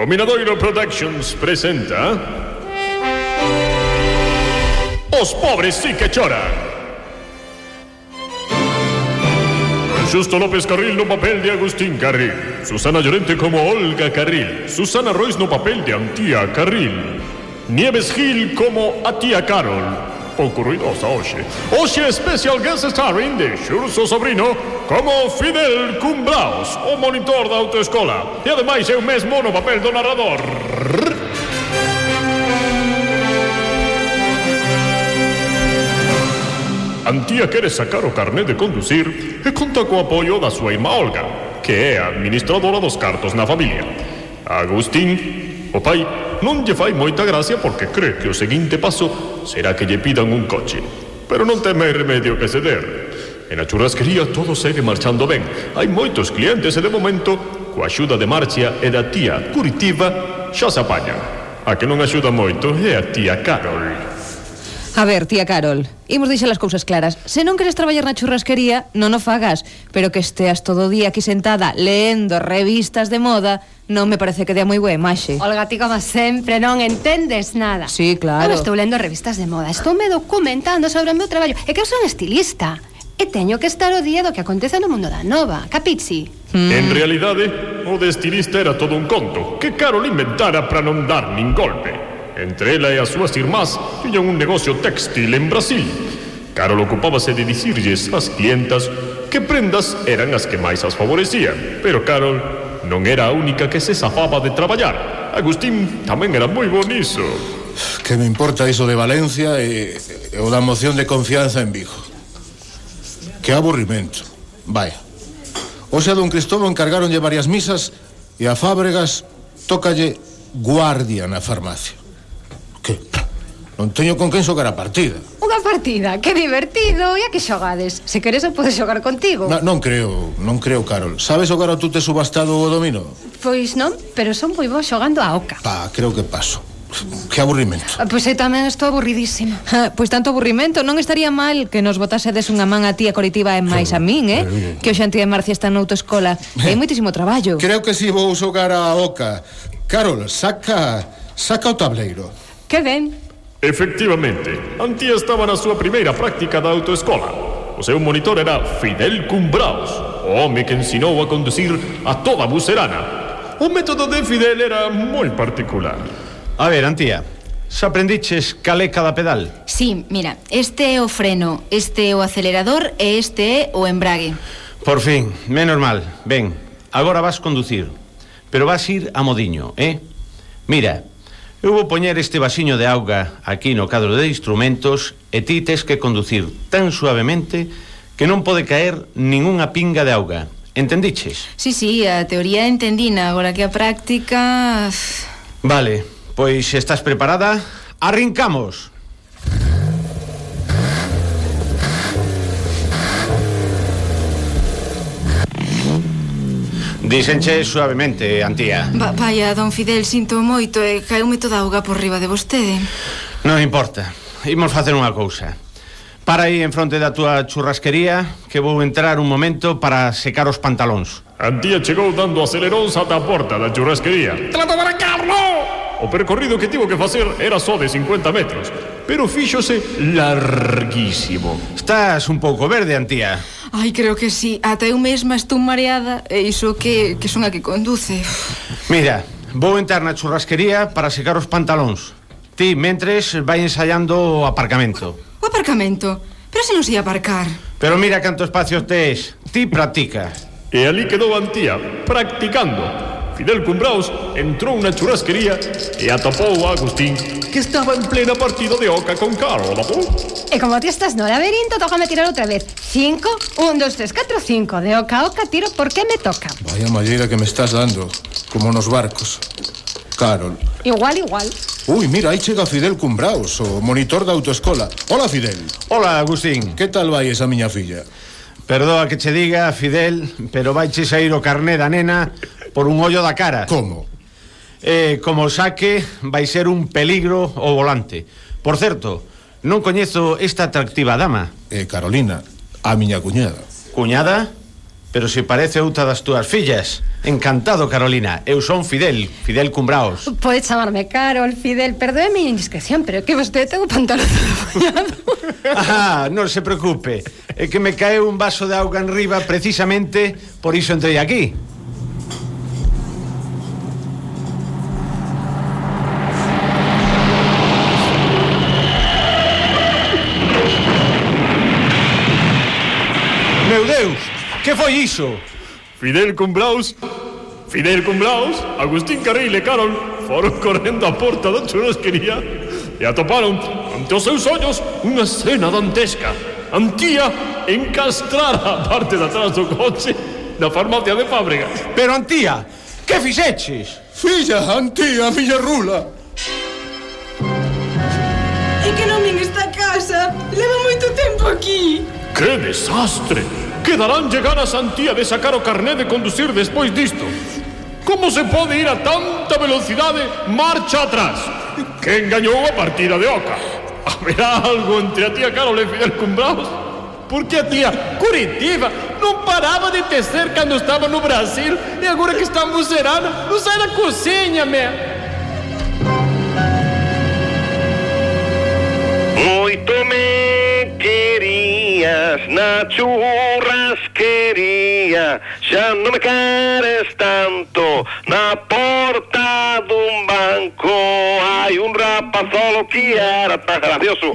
O Minadoiro Productions presenta Os pobres sí que choran. Justo López Carril no papel de Agustín Carril. Susana Llorente como Olga Carril. Susana Royce no papel de Antía Carril. Nieves Gil como a tía Carol ocurridos a Oshie. Oshie Special Guest Starring de Xurso sobrino, como Fidel Cumbraos, o monitor da autoescola. E ademais é o mesmo no papel do narrador. Antía quere sacar o carné de conducir e conta co apoio da súa irmá Olga, que é a administradora dos cartos na familia. Agustín, o pai, non lle fai moita gracia porque cree que o seguinte paso será que lle pidan un coche. Pero non ten máis remedio que ceder. En a churrasquería todo segue marchando ben. Hai moitos clientes e de momento, coa axuda de Marcia e da tía Curitiba, xa se apañan. A que non axuda moito é a tía Carol. A ver, tía Carol, imos deixar as cousas claras. Se non queres traballar na churrasquería, non o fagas, pero que esteas todo o día aquí sentada leendo revistas de moda, Non me parece que dea moi boa imaxe. Olga, ti como sempre non entendes nada. Sí, claro. Eu estou lendo revistas de moda, estou me documentando sobre o meu traballo. É que eu son estilista. E teño que estar o día do que acontece no mundo da nova, capichi? Mm. En realidade, eh, o de estilista era todo un conto que Carol inventara para non dar nin golpe. Entre ela e as súas irmás tiñan un negocio textil en Brasil. Carol ocupábase de dicirlles ás clientas que prendas eran as que máis as favorecían, pero Carol non era a única que se zafaba de traballar. Agustín tamén era moi bonizo. Que me importa iso de Valencia e, e o da moción de confianza en Vigo. Que aburrimento. Vaya. Oxe a don Cristóbal encargaronlle varias misas e a Fábregas tócalle guardia na farmacia. Non teño con quen xogar a partida. Unha partida, que divertido, e a que xogades? Se queres eu podes xogar contigo. Na, non creo, non creo, Carol. Sabes xogar ao tute subastado o domino? Pois non, pero son moi bo xogando a oca. Pa, creo que paso. Que aburrimento ah, Pois eu tamén estou aburridísima ah, Pois tanto aburrimento, non estaría mal Que nos botasedes unha man a ti a Coritiba e máis a min, eh? Que o xantía de Marcia está noutra escola eh. Hai moitísimo traballo Creo que si vou xogar a oca Carol, saca, saca o tableiro Que ben Efectivamente, Antía estaba na súa primeira práctica da autoescola. O seu monitor era Fidel Cumbraos, o home que ensinou a conducir a toda a buserana. O método de Fidel era moi particular. A ver, Antía, xa aprendiches calé cada pedal? Sí, mira, este é o freno, este é o acelerador e este é o embrague. Por fin, menos mal. Ben, agora vas conducir, pero vas ir a modiño, eh? Mira, Eu vou poñer este vasiño de auga aquí no cadro de instrumentos e ti tes que conducir tan suavemente que non pode caer ningunha pinga de auga. Entendiches? Sí, sí, a teoría entendina, agora que a práctica... Vale, pois estás preparada? Arrincamos! Díxenche suavemente, Antía Va, Vaya, don Fidel, sinto moito e caeume toda a auga por riba de vostede Non importa, imos facer unha cousa Para aí en fronte da túa churrasquería Que vou entrar un momento para secar os pantalóns Antía chegou dando aceleróns ata a porta da churrasquería Trata de arrancarlo! O percorrido que tivo que facer era só de 50 metros, pero fíxose larguísimo. Estás un pouco verde, Antía. Ai, creo que sí. Ata eu mesma estou mareada e iso que, que son a que conduce. Mira, vou entrar na churrasquería para secar os pantalóns. Ti, mentres, vai ensaiando o aparcamento. O aparcamento? Pero se non sei ia aparcar. Pero mira canto espacio tes. Ti practica. E ali quedou Antía, practicando. Fidel Cumbraos entrou na churrasquería e atopou a Agustín, que estaba en plena partida de oca con Carol. E como ti estás no laberinto, tócame tirar outra vez. Cinco, un, dos, tres, catro, cinco. De oca a oca tiro porque me toca. Vaya malleira que me estás dando, como nos barcos. Carol. Igual, igual. Ui, mira, aí chega Fidel Cumbraos, o monitor da autoescola. Hola, Fidel. Hola, Agustín. Que tal vai esa miña filla? Perdoa que che diga, Fidel, pero vaiche sair o carné da nena por un ollo da cara. Como? Eh, como saque, vai ser un peligro o volante. Por certo, non coñezo esta atractiva dama. Eh, Carolina, a miña cuñada. Cuñada? Pero se parece outra das túas fillas. Encantado, Carolina. Eu son Fidel, Fidel Cumbraos. Pode chamarme Carol, Fidel. Perdoe a miña indiscreción, pero que vostede ten o pantalón Ah, non se preocupe é que me caeu un vaso de auga en riba precisamente por iso entrei aquí. Meu Deus, que foi iso? Fidel con Blaus Fidel con Blaus, Agustín Carril e Carol foron correndo a porta da churrasquería e atoparon ante os seus ollos unha escena dantesca. Antía encastrara a parte de atrás do coche da farmacia de fábrica. Pero Antía, que fixeches? Filla, Antía, filla rula. É que non en esta casa. Leva moito tempo aquí. Que desastre. Quedarán llegar a Antía de sacar o carné de conducir despois disto. Como se pode ir a tanta velocidade marcha atrás? Que engañou a partida de Oca. Haverá algo entre a tia Carol e Fidel Cumbraus? Porque a tia Curitiba não parava de tecer quando estava no Brasil e agora que está bucerando, não sai da cozinha, meu. Muito me querias na churrasqueria, já não me queres tanto. Na porta de um banco há um rato. São o que era tá, para Agradeço